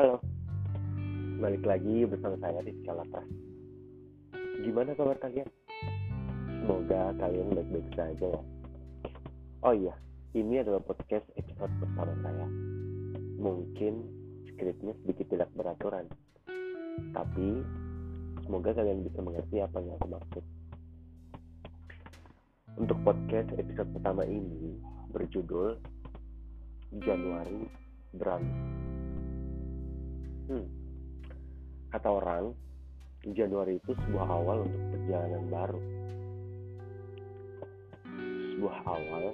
Balik lagi bersama saya di Latas. Gimana kabar kalian? Semoga kalian baik-baik saja ya. Oh iya, ini adalah podcast episode pertama saya. Mungkin skripnya sedikit tidak beraturan. Tapi semoga kalian bisa mengerti apa yang aku maksud. Untuk podcast episode pertama ini berjudul Januari Berani. Hmm, Kata orang, Januari itu sebuah awal untuk perjalanan baru. Sebuah awal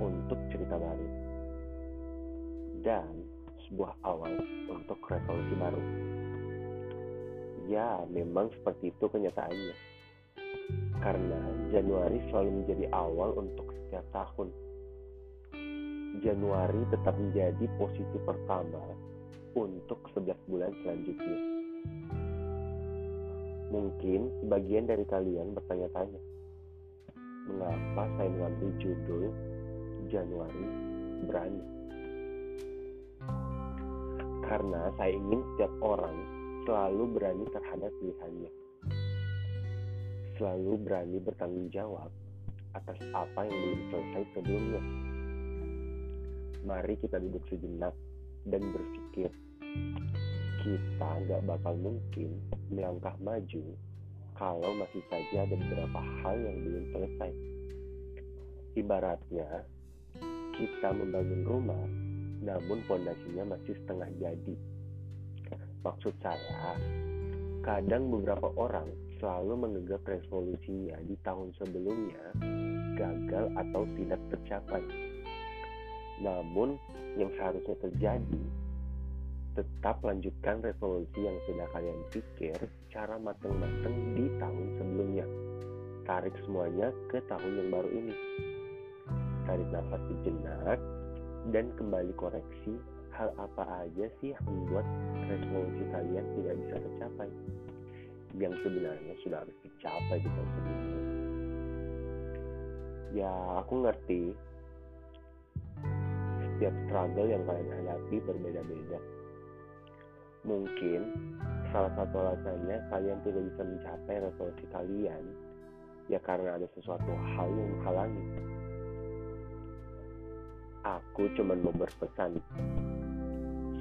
untuk cerita baru. Dan sebuah awal untuk resolusi baru. Ya, memang seperti itu kenyataannya. Karena Januari selalu menjadi awal untuk setiap tahun. Januari tetap menjadi posisi pertama untuk 11 bulan selanjutnya Mungkin sebagian dari kalian bertanya-tanya, mengapa saya mengambil judul Januari Berani? Karena saya ingin setiap orang selalu berani terhadap pilihannya. Selalu berani bertanggung jawab atas apa yang belum selesai sebelumnya. Mari kita duduk sejenak dan berpikir kita nggak bakal mungkin melangkah maju kalau masih saja ada beberapa hal yang belum selesai. Ibaratnya, kita membangun rumah, namun fondasinya masih setengah jadi. Maksud saya, kadang beberapa orang selalu menganggap resolusinya di tahun sebelumnya gagal atau tidak tercapai. Namun, yang seharusnya terjadi tetap lanjutkan resolusi yang sudah kalian pikir secara matang-matang di tahun sebelumnya. Tarik semuanya ke tahun yang baru ini. Tarik nafas sejenak dan kembali koreksi hal apa aja sih yang membuat resolusi kalian tidak bisa tercapai. Yang sebenarnya sudah harus dicapai di tahun sebelumnya. Ya, aku ngerti setiap struggle yang kalian hadapi berbeda-beda Mungkin salah satu alasannya kalian tidak bisa mencapai resolusi kalian ya karena ada sesuatu hal yang menghalangi. Aku cuma mau berpesan,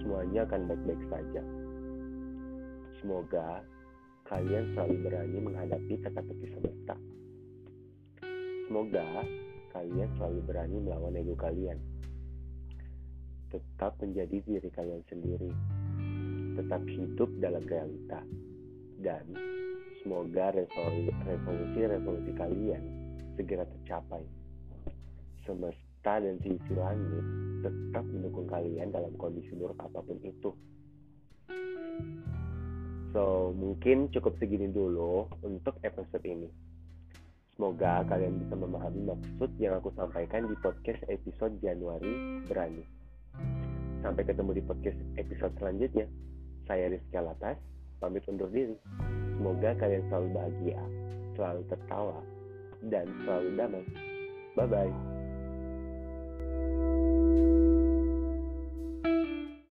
semuanya akan baik-baik saja. Semoga kalian selalu berani menghadapi teka-teki semesta. Semoga kalian selalu berani melawan ego kalian. Tetap menjadi diri kalian sendiri tetap hidup dalam realita dan semoga resolusi-resolusi kalian segera tercapai. Semesta dan sisi langit tetap mendukung kalian dalam kondisi buruk apa pun itu. So, mungkin cukup segini dulu untuk episode ini. Semoga kalian bisa memahami maksud yang aku sampaikan di podcast episode Januari Berani. Sampai ketemu di podcast episode selanjutnya. Saya Rizky Alatas, pamit undur diri. Semoga kalian selalu bahagia, selalu tertawa, dan selalu damai. Bye-bye.